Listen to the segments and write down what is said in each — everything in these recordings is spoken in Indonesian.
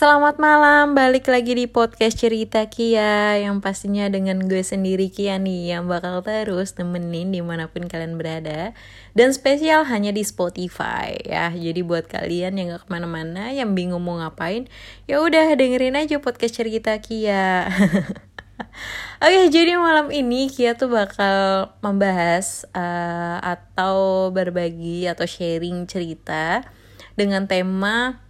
Selamat malam, balik lagi di podcast cerita Kia Yang pastinya dengan gue sendiri Kia nih Yang bakal terus nemenin di mana pun kalian berada. Dan spesial hanya di Spotify ya. Jadi buat kalian yang gak ke mana-mana Yang bingung mau ngapain ya udah dengerin aja podcast cerita Kia. Oke, jadi malam ini Kia tuh bakal membahas uh, Atau berbagi atau sharing cerita Dengan tema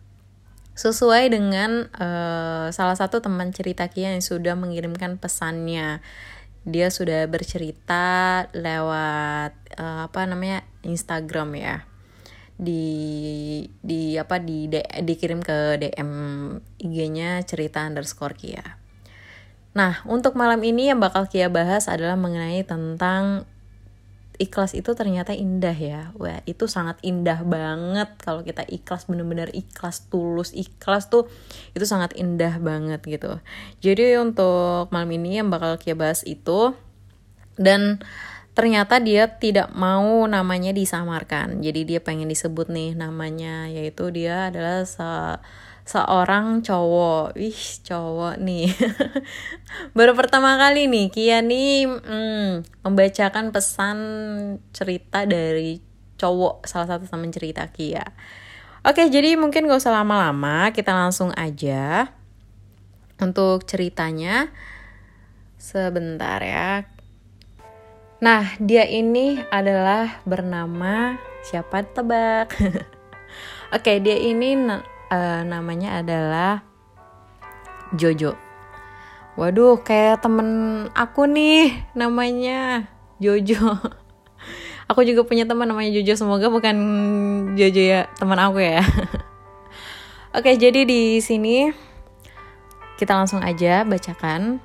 sesuai dengan uh, salah satu teman cerita Kia yang sudah mengirimkan pesannya dia sudah bercerita lewat uh, apa namanya Instagram ya di di apa di, di dikirim ke DM IG-nya cerita underscore Kia. Nah untuk malam ini yang bakal Kia bahas adalah mengenai tentang ikhlas itu ternyata indah ya. Wah itu sangat indah banget. Kalau kita ikhlas bener-bener ikhlas tulus ikhlas tuh itu sangat indah banget gitu. Jadi untuk malam ini yang bakal kita bahas itu dan ternyata dia tidak mau namanya disamarkan. Jadi dia pengen disebut nih namanya yaitu dia adalah seorang cowok. Ih cowok nih. Baru pertama kali nih Kia nih hmm, membacakan pesan cerita dari cowok salah satu teman cerita Kia. Oke jadi mungkin gak usah lama-lama kita langsung aja untuk ceritanya. Sebentar ya. Nah dia ini adalah bernama siapa tebak? Oke dia ini uh, namanya adalah Jojo. Waduh, kayak temen aku nih namanya Jojo. aku juga punya teman namanya Jojo. Semoga bukan Jojo ya teman aku ya. Oke, jadi di sini kita langsung aja bacakan.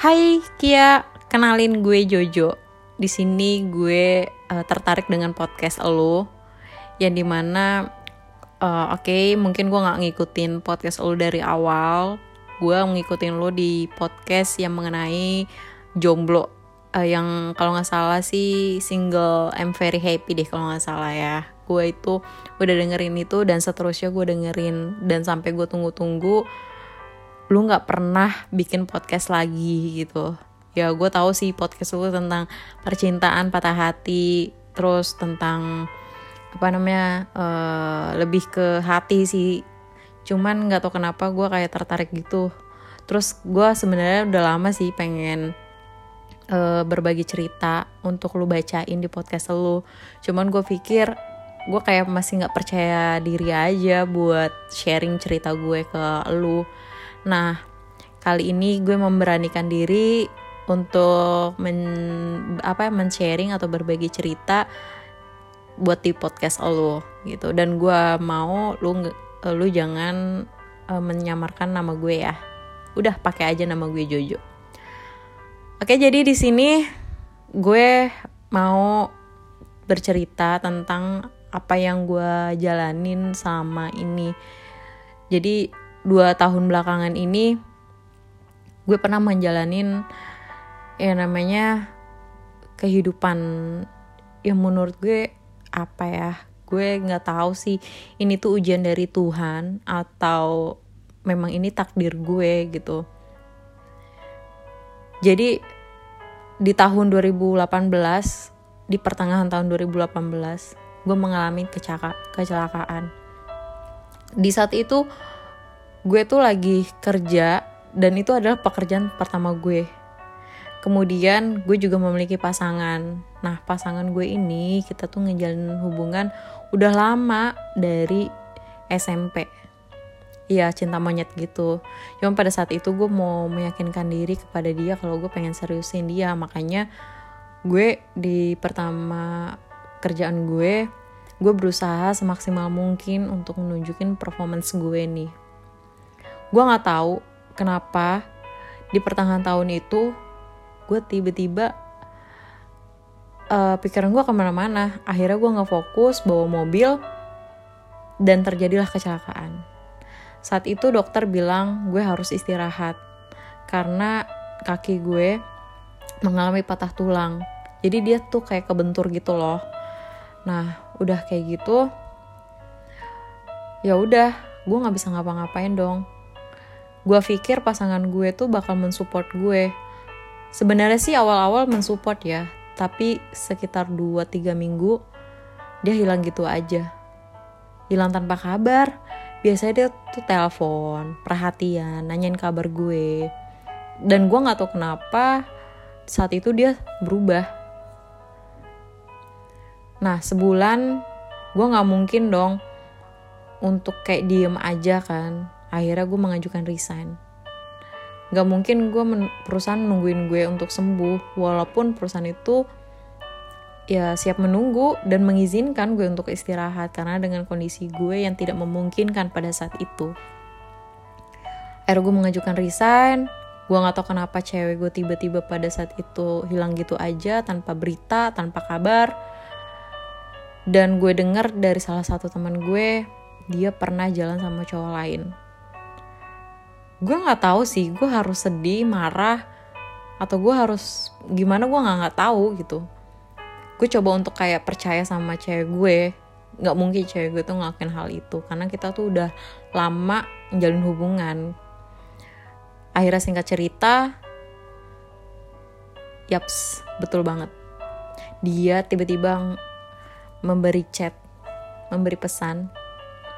Hai Kia, kenalin gue Jojo. Di sini gue uh, tertarik dengan podcast lo yang di mana uh, oke okay, mungkin gue nggak ngikutin podcast lo dari awal. Gue ngikutin lo di podcast yang mengenai jomblo. Uh, yang kalau nggak salah sih single I'm very happy deh kalau nggak salah ya. Gue itu udah dengerin itu dan seterusnya gue dengerin. Dan sampai gue tunggu-tunggu lu nggak pernah bikin podcast lagi gitu. Ya gue tahu sih podcast lu tentang percintaan patah hati terus tentang apa namanya uh, lebih ke hati sih. Cuman nggak tau kenapa gue kayak tertarik gitu. Terus gue sebenarnya udah lama sih pengen uh, berbagi cerita untuk lu bacain di podcast lu. Cuman gue pikir gue kayak masih nggak percaya diri aja buat sharing cerita gue ke lu. Nah kali ini gue memberanikan diri untuk men apa men-sharing atau berbagi cerita buat di podcast lo gitu. Dan gue mau lu lu jangan uh, menyamarkan nama gue ya. Udah pakai aja nama gue Jojo. Oke jadi di sini gue mau bercerita tentang apa yang gue jalanin sama ini. Jadi dua tahun belakangan ini gue pernah menjalanin ya namanya kehidupan. Yang menurut gue apa ya gue nggak tahu sih ini tuh ujian dari Tuhan atau memang ini takdir gue gitu. Jadi di tahun 2018 di pertengahan tahun 2018 gue mengalami kecelakaan. Di saat itu gue tuh lagi kerja dan itu adalah pekerjaan pertama gue kemudian gue juga memiliki pasangan. Nah pasangan gue ini kita tuh ngejalin hubungan udah lama dari SMP Iya cinta monyet gitu. Cuma pada saat itu gue mau meyakinkan diri kepada dia kalau gue pengen seriusin dia. Makanya gue di pertama kerjaan gue Gue berusaha semaksimal mungkin untuk menunjukin performance gue nih. Gue gak tahu kenapa di pertengahan tahun itu gue tiba-tiba uh, pikiran gue ke mana-mana. Akhirnya gue nggak fokus bawa mobil dan terjadilah kecelakaan. Saat itu dokter bilang gue harus istirahat karena kaki gue mengalami patah tulang. Jadi dia tuh kayak kebentur gitu loh. Nah udah kayak gitu ya udah gue nggak bisa ngapa-ngapain dong. Gue pikir pasangan gue tuh bakal mensupport gue sebenarnya sih awal-awal mensupport ya tapi sekitar 2-3 minggu dia hilang gitu aja. Hilang tanpa kabar. Biasanya dia tuh telepon perhatian nanyain kabar gue. Dan gue nggak tahu kenapa saat itu dia berubah. Nah sebulan gue nggak mungkin dong untuk kayak diem aja kan. Akhirnya gue mengajukan resign Gak mungkin gue perusahaan nungguin gue untuk sembuh walaupun perusahaan itu ya siap menunggu dan mengizinkan gue untuk istirahat karena dengan kondisi gue yang tidak memungkinkan pada saat itu. Akhirnya gue mengajukan resign, gue gak tau kenapa cewek gue tiba-tiba pada saat itu hilang gitu aja tanpa berita, tanpa kabar. Dan gue denger dari salah satu teman gue, dia pernah jalan sama cowok lain. Gue gak tahu sih, gue harus sedih, marah, atau gue harus gimana gue gak nggak tahu gitu. Gue coba untuk kayak percaya sama cewek gue. Nggak mungkin cewek gue tuh ngelakuin hal itu karena kita tuh udah lama menjalin hubungan. Akhirnya singkat cerita yaps betul banget. Dia tiba-tiba memberi chat memberi pesan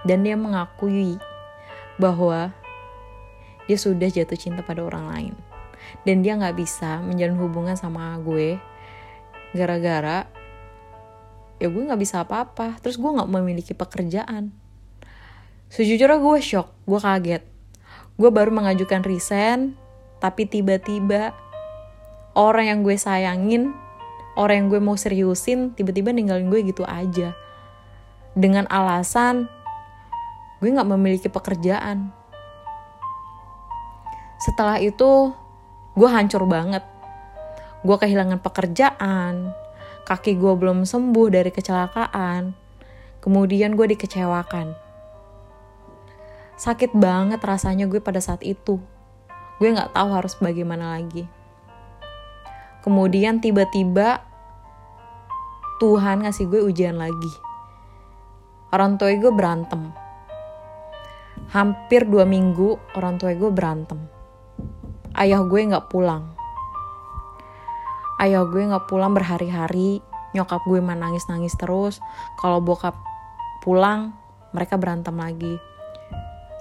dan dia mengakui bahwa dia sudah jatuh cinta pada orang lain. Dan dia nggak bisa menjalin hubungan sama gue gara-gara ya gue nggak bisa apa-apa. Terus gue nggak memiliki pekerjaan. Sejujurnya gue shock gue kaget. Gue baru mengajukan resign tapi tiba-tiba orang yang gue sayangin orang yang gue mau seriusin tiba-tiba ninggalin gue gitu aja. Dengan alasan gue nggak memiliki pekerjaan setelah itu gue hancur banget gue kehilangan pekerjaan, kaki gue belum sembuh dari kecelakaan, kemudian gue dikecewakan. Sakit banget rasanya gue pada saat itu. Gue gak tahu harus bagaimana lagi. Kemudian tiba-tiba Tuhan ngasih gue ujian lagi. Orang tua gue berantem. Hampir dua minggu orang tua gue berantem. Ayah gue gak pulang. Ayah gue nggak pulang berhari-hari. Nyokap gue mah nangis-nangis terus. Kalau bokap pulang mereka berantem lagi.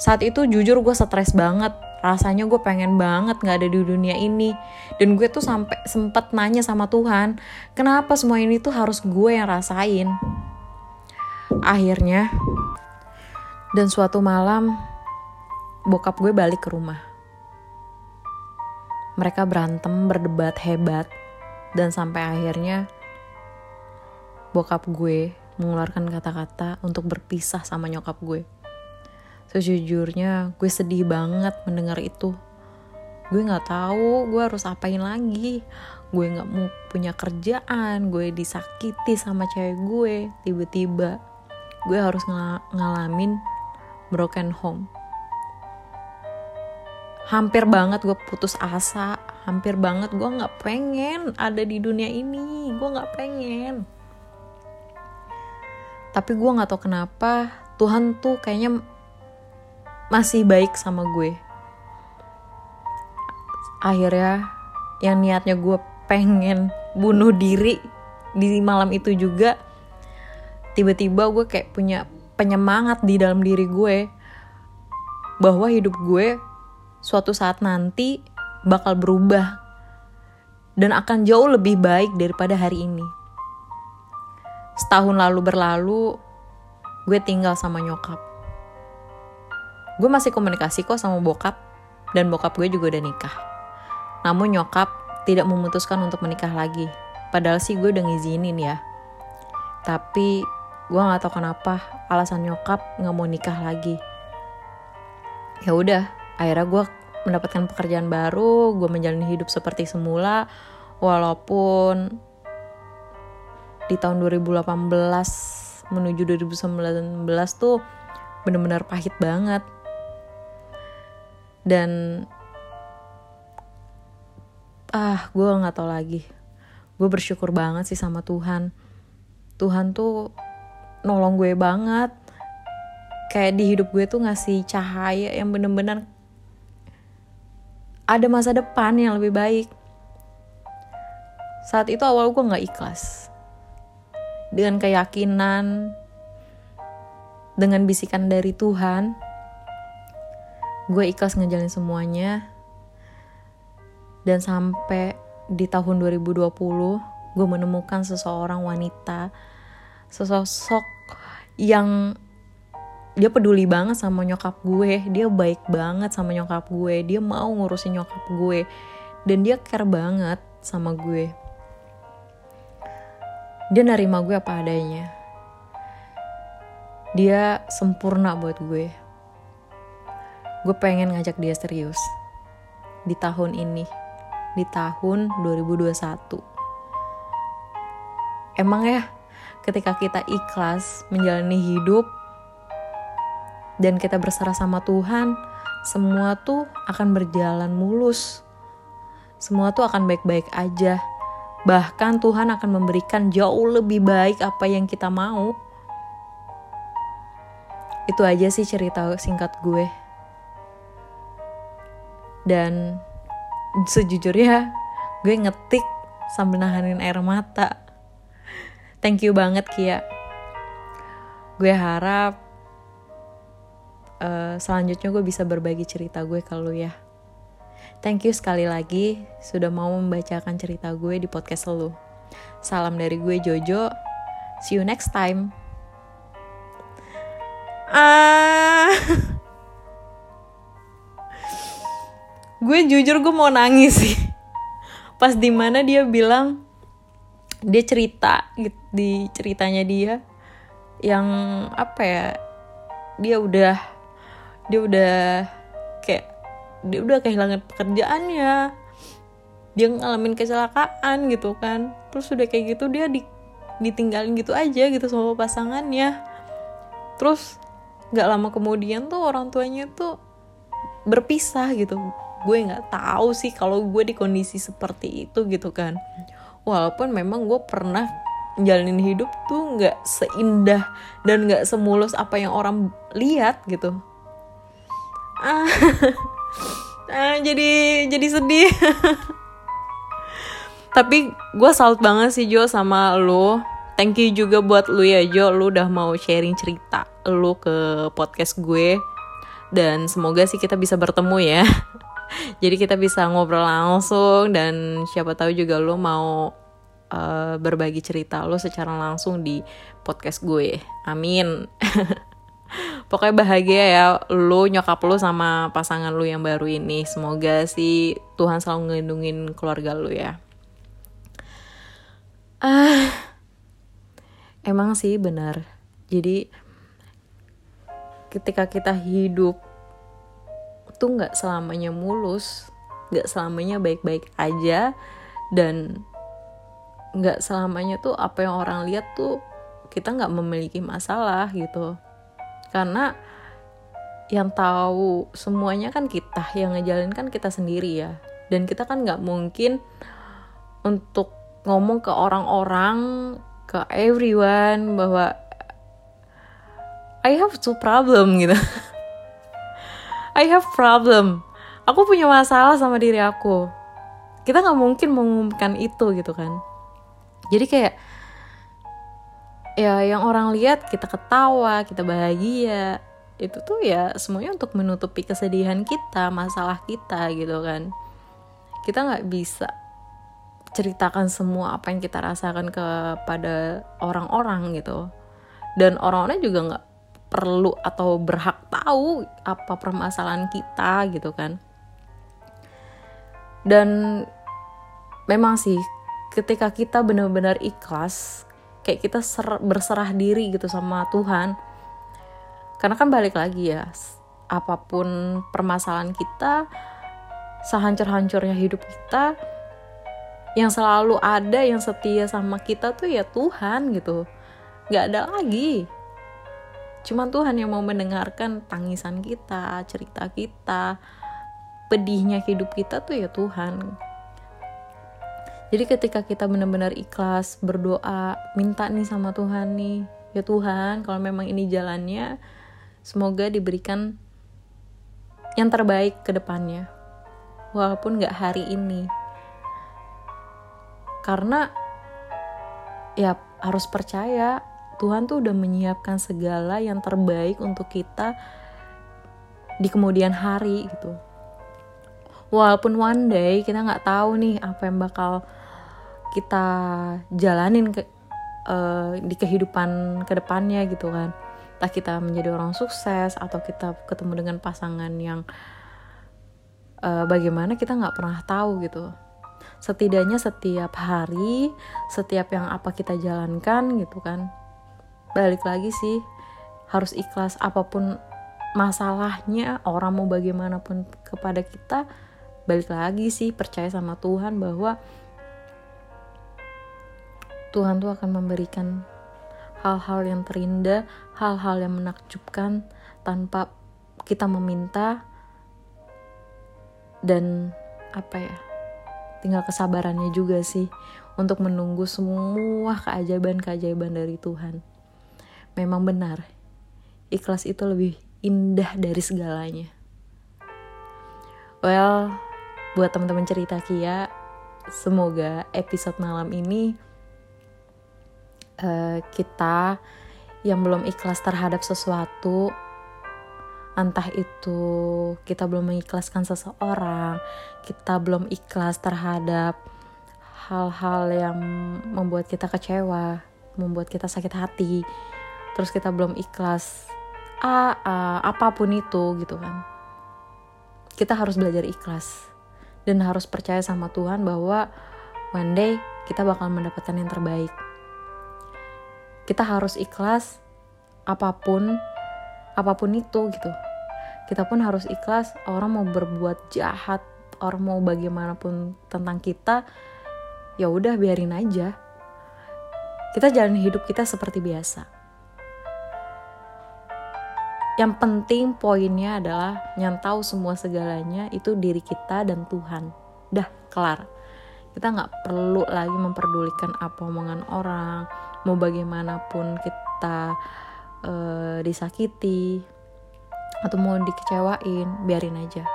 Saat itu jujur gue stres banget. Rasanya gue pengen banget nggak ada di dunia ini. Dan gue tuh sampai sempet nanya sama Tuhan kenapa semua ini tuh harus gue yang rasain? Akhirnya dan suatu malam bokap gue balik ke rumah mereka berantem berdebat hebat dan sampai akhirnya bokap gue mengeluarkan kata-kata untuk berpisah sama nyokap gue. Sejujurnya gue sedih banget mendengar itu. Gue nggak tahu gue harus apain lagi. Gue nggak mau punya kerjaan, gue disakiti sama cewek gue. Tiba-tiba gue harus ng ngalamin broken home. Hampir banget gue putus asa, hampir banget gue nggak pengen ada di dunia ini. Gue nggak pengen. Tapi gue nggak tahu kenapa Tuhan tuh kayaknya masih baik sama gue. Akhirnya yang niatnya gue pengen bunuh diri di malam itu juga tiba-tiba gue kayak punya penyemangat di dalam diri gue bahwa hidup gue suatu saat nanti bakal berubah dan akan jauh lebih baik daripada hari ini. Setahun lalu berlalu, gue tinggal sama nyokap. Gue masih komunikasi kok sama bokap, dan bokap gue juga udah nikah. Namun nyokap tidak memutuskan untuk menikah lagi. Padahal sih gue udah ngizinin ya. Tapi gue gak tahu kenapa alasan nyokap gak mau nikah lagi. Ya udah, akhirnya gue mendapatkan pekerjaan baru, gue menjalani hidup seperti semula, walaupun di tahun 2018 menuju 2019 tuh bener-bener pahit banget. Dan ah gue nggak tau lagi. Gue bersyukur banget sih sama Tuhan. Tuhan tuh nolong gue banget. kayak di hidup gue tuh ngasih cahaya yang bener-bener ada masa depan yang lebih baik. Saat itu awal gue nggak ikhlas. Dengan keyakinan dengan bisikan dari Tuhan gue ikhlas ngejalin semuanya. Dan sampai di tahun 2020 gue menemukan seseorang wanita sesosok yang dia peduli banget sama nyokap gue. Dia baik banget sama nyokap gue. Dia mau ngurusin nyokap gue. Dan dia care banget sama gue. Dia nerima gue apa adanya. Dia sempurna buat gue. Gue pengen ngajak dia serius. Di tahun ini. Di tahun 2021 emang ya ketika kita ikhlas menjalani hidup dan kita berserah sama Tuhan, semua tuh akan berjalan mulus. Semua tuh akan baik-baik aja. Bahkan Tuhan akan memberikan jauh lebih baik apa yang kita mau. Itu aja sih cerita singkat gue. Dan sejujurnya gue ngetik sambil nahanin air mata. Thank you banget Kia. Gue harap uh, selanjutnya gue bisa berbagi cerita gue ke lu ya. Thank you sekali lagi sudah mau membacakan cerita gue di podcast lu. Salam dari gue Jojo. See you next time. Ah. gue jujur gue mau nangis sih. Pas di mana dia bilang dia cerita gitu di ceritanya dia yang apa ya dia udah dia udah kayak dia udah kehilangan pekerjaannya. Dia ngalamin kecelakaan gitu kan. Terus udah kayak gitu dia di, ditinggalin gitu aja gitu sama pasangannya. Terus nggak lama kemudian tuh orang tuanya tuh berpisah gitu. Gue nggak tahu sih kalau gue di kondisi seperti itu gitu kan. Walaupun memang gue pernah jalanin hidup tuh nggak seindah dan nggak semulus apa yang orang lihat gitu ah, ah jadi jadi sedih. Tapi gue salut banget sih Jo sama lo thank you juga buat lu ya Jo. Lu udah mau sharing cerita lu ke podcast gue. Dan semoga sih kita bisa bertemu ya. Jadi kita bisa ngobrol langsung dan siapa tahu juga lu mau uh, berbagi cerita lu secara langsung di podcast gue. Amin pokoknya bahagia ya lu nyokap lu sama pasangan lu yang baru ini. Semoga sih Tuhan selalu ngelindungin keluarga lu ya. Ah emang sih benar. Jadi ketika kita hidup tuh nggak selamanya mulus nggak selamanya baik-baik aja dan nggak selamanya tuh apa yang orang lihat tuh kita nggak memiliki masalah gitu karena yang tahu semuanya kan kita yang ngejalin kan kita sendiri ya. Dan kita kan nggak mungkin untuk ngomong ke orang-orang ke everyone bahwa I have two problem gitu. I have problem. Aku punya masalah sama diri aku. Kita nggak mungkin mengumumkan itu gitu kan. Jadi kayak ya yang orang lihat kita ketawa kita bahagia. Itu tuh ya semuanya untuk menutupi kesedihan kita masalah kita gitu kan. Kita nggak bisa ceritakan semua apa yang kita rasakan kepada orang-orang gitu. Dan orang-orang juga nggak perlu atau berhak tahu apa permasalahan kita gitu kan. Dan memang sih ketika kita benar-benar ikhlas kayak kita ser berserah diri gitu sama Tuhan. Karena kan balik lagi ya apa pun permasalahan kita sehancur-hancurnya hidup kita yang selalu ada yang setia sama kita tuh ya Tuhan gitu. Nggak ada lagi. Cuman Tuhan yang mau mendengarkan tangisan kita cerita kita pedihnya hidup kita tuh ya Tuhan jadi ketika kita benar-benar ikhlas berdoa, minta nih sama Tuhan nih, ya Tuhan, kalau memang ini jalannya, semoga diberikan yang terbaik ke depannya. Walaupun gak hari ini. Karena ya harus percaya Tuhan tuh udah menyiapkan segala yang terbaik untuk kita di kemudian hari gitu. Walaupun one day kita nggak tahu nih apa yang bakal kita jalanin ke uh, di kehidupan ke depannya gitu kan. Entah kita menjadi orang sukses atau kita ketemu dengan pasangan yang uh, bagaimana kita nggak pernah tahu gitu. Setidaknya setiap hari setiap yang apa kita jalankan gitu kan balik lagi sih harus ikhlas apa pun masalahnya orang mau bagaimanapun kepada kita balik lagi sih percaya sama Tuhan bahwa Tuhan tuh akan memberikan hal-hal yang terindah, hal-hal yang menakjubkan tanpa kita meminta dan apa ya tinggal kesabarannya juga sih untuk menunggu semua keajaiban-keajaiban dari Tuhan. Memang benar, ikhlas itu lebih indah dari segalanya. Well, buat teman-teman cerita Kia, semoga episode malam ini uh, kita yang belum ikhlas terhadap sesuatu entah itu kita belum mengikhlaskan seseorang, kita belum ikhlas terhadap hal-hal yang membuat kita kecewa, membuat kita sakit hati, terus kita belum ikhlas, ah, ah, apa pun itu gitu kan. Kita harus belajar ikhlas dan harus percaya sama Tuhan bahwa one day kita bakal mendapatkan yang terbaik kita harus ikhlas apa pun apa pun itu gitu. Kita pun harus ikhlas orang mau berbuat jahat orang mau bagaimanapun tentang kita ya udah biarin aja. Kita jalan hidup kita seperti biasa. Yang penting poinnya adalah yang tahu semua segalanya itu diri kita dan Tuhan. Dah kelar. Kita nggak perlu lagi memperdulikan apa omongan orang mau bagaimanapun kita uh, disakiti atau mau dikecewain biarin aja.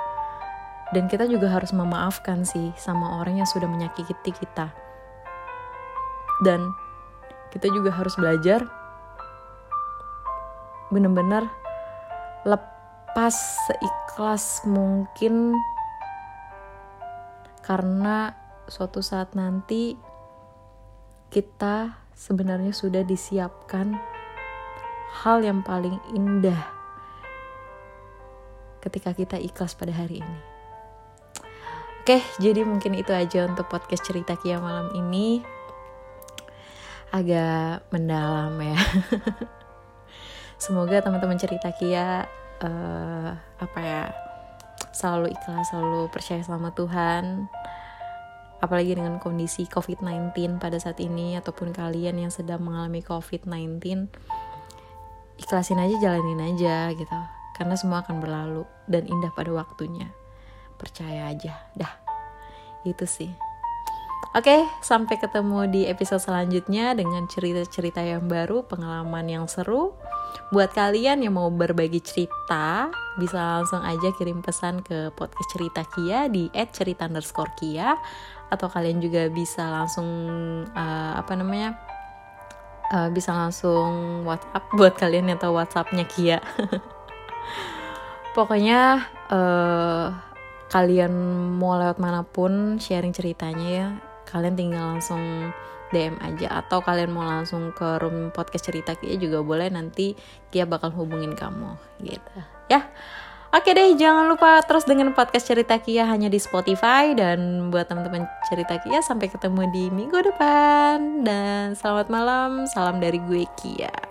Dan kita juga harus memaafkan sih sama orang yang sudah menyakiti kita. Dan kita juga harus belajar bener-bener lepas seikhlas mungkin. Karena suatu saat nanti kita sebenarnya sudah disiapkan hal yang paling indah ketika kita ikhlas pada hari ini. Oke, jadi mungkin itu aja untuk podcast cerita Kia malam ini. Agak mendalam ya. Semoga teman-teman cerita Kia uh, apa ya selalu ikhlas, selalu percaya sama Tuhan apalagi dengan kondisi COVID-19 pada saat ini ataupun kalian yang sedang mengalami COVID-19 ikhlasin aja jalanin aja gitu. Karena semua akan berlalu dan indah pada waktunya. Percaya aja dah. Itu sih. Oke, sampai ketemu di episode selanjutnya dengan cerita-cerita yang baru, pengalaman yang seru. Buat kalian yang mau berbagi cerita, bisa langsung aja kirim pesan ke podcast cerita Kia di @cerita_kia atau kalian juga bisa langsung uh, apa namanya uh, bisa langsung WhatsApp buat kalian yang tahu WhatsAppnya Kia. Pokoknya uh, kalian mau lewat mana pun sharing ceritanya ya kalian tinggal langsung DM aja. Atau kalian mau langsung ke room podcast cerita Kia juga boleh nanti Kia bakal hubungin kamu gitu. Ya. Oke deh, jangan lupa terus dengan podcast Cerita Kia hanya di Spotify. Dan buat teman-teman Cerita Kia sampai ketemu di minggu depan. Dan selamat malam, salam dari gue Kia.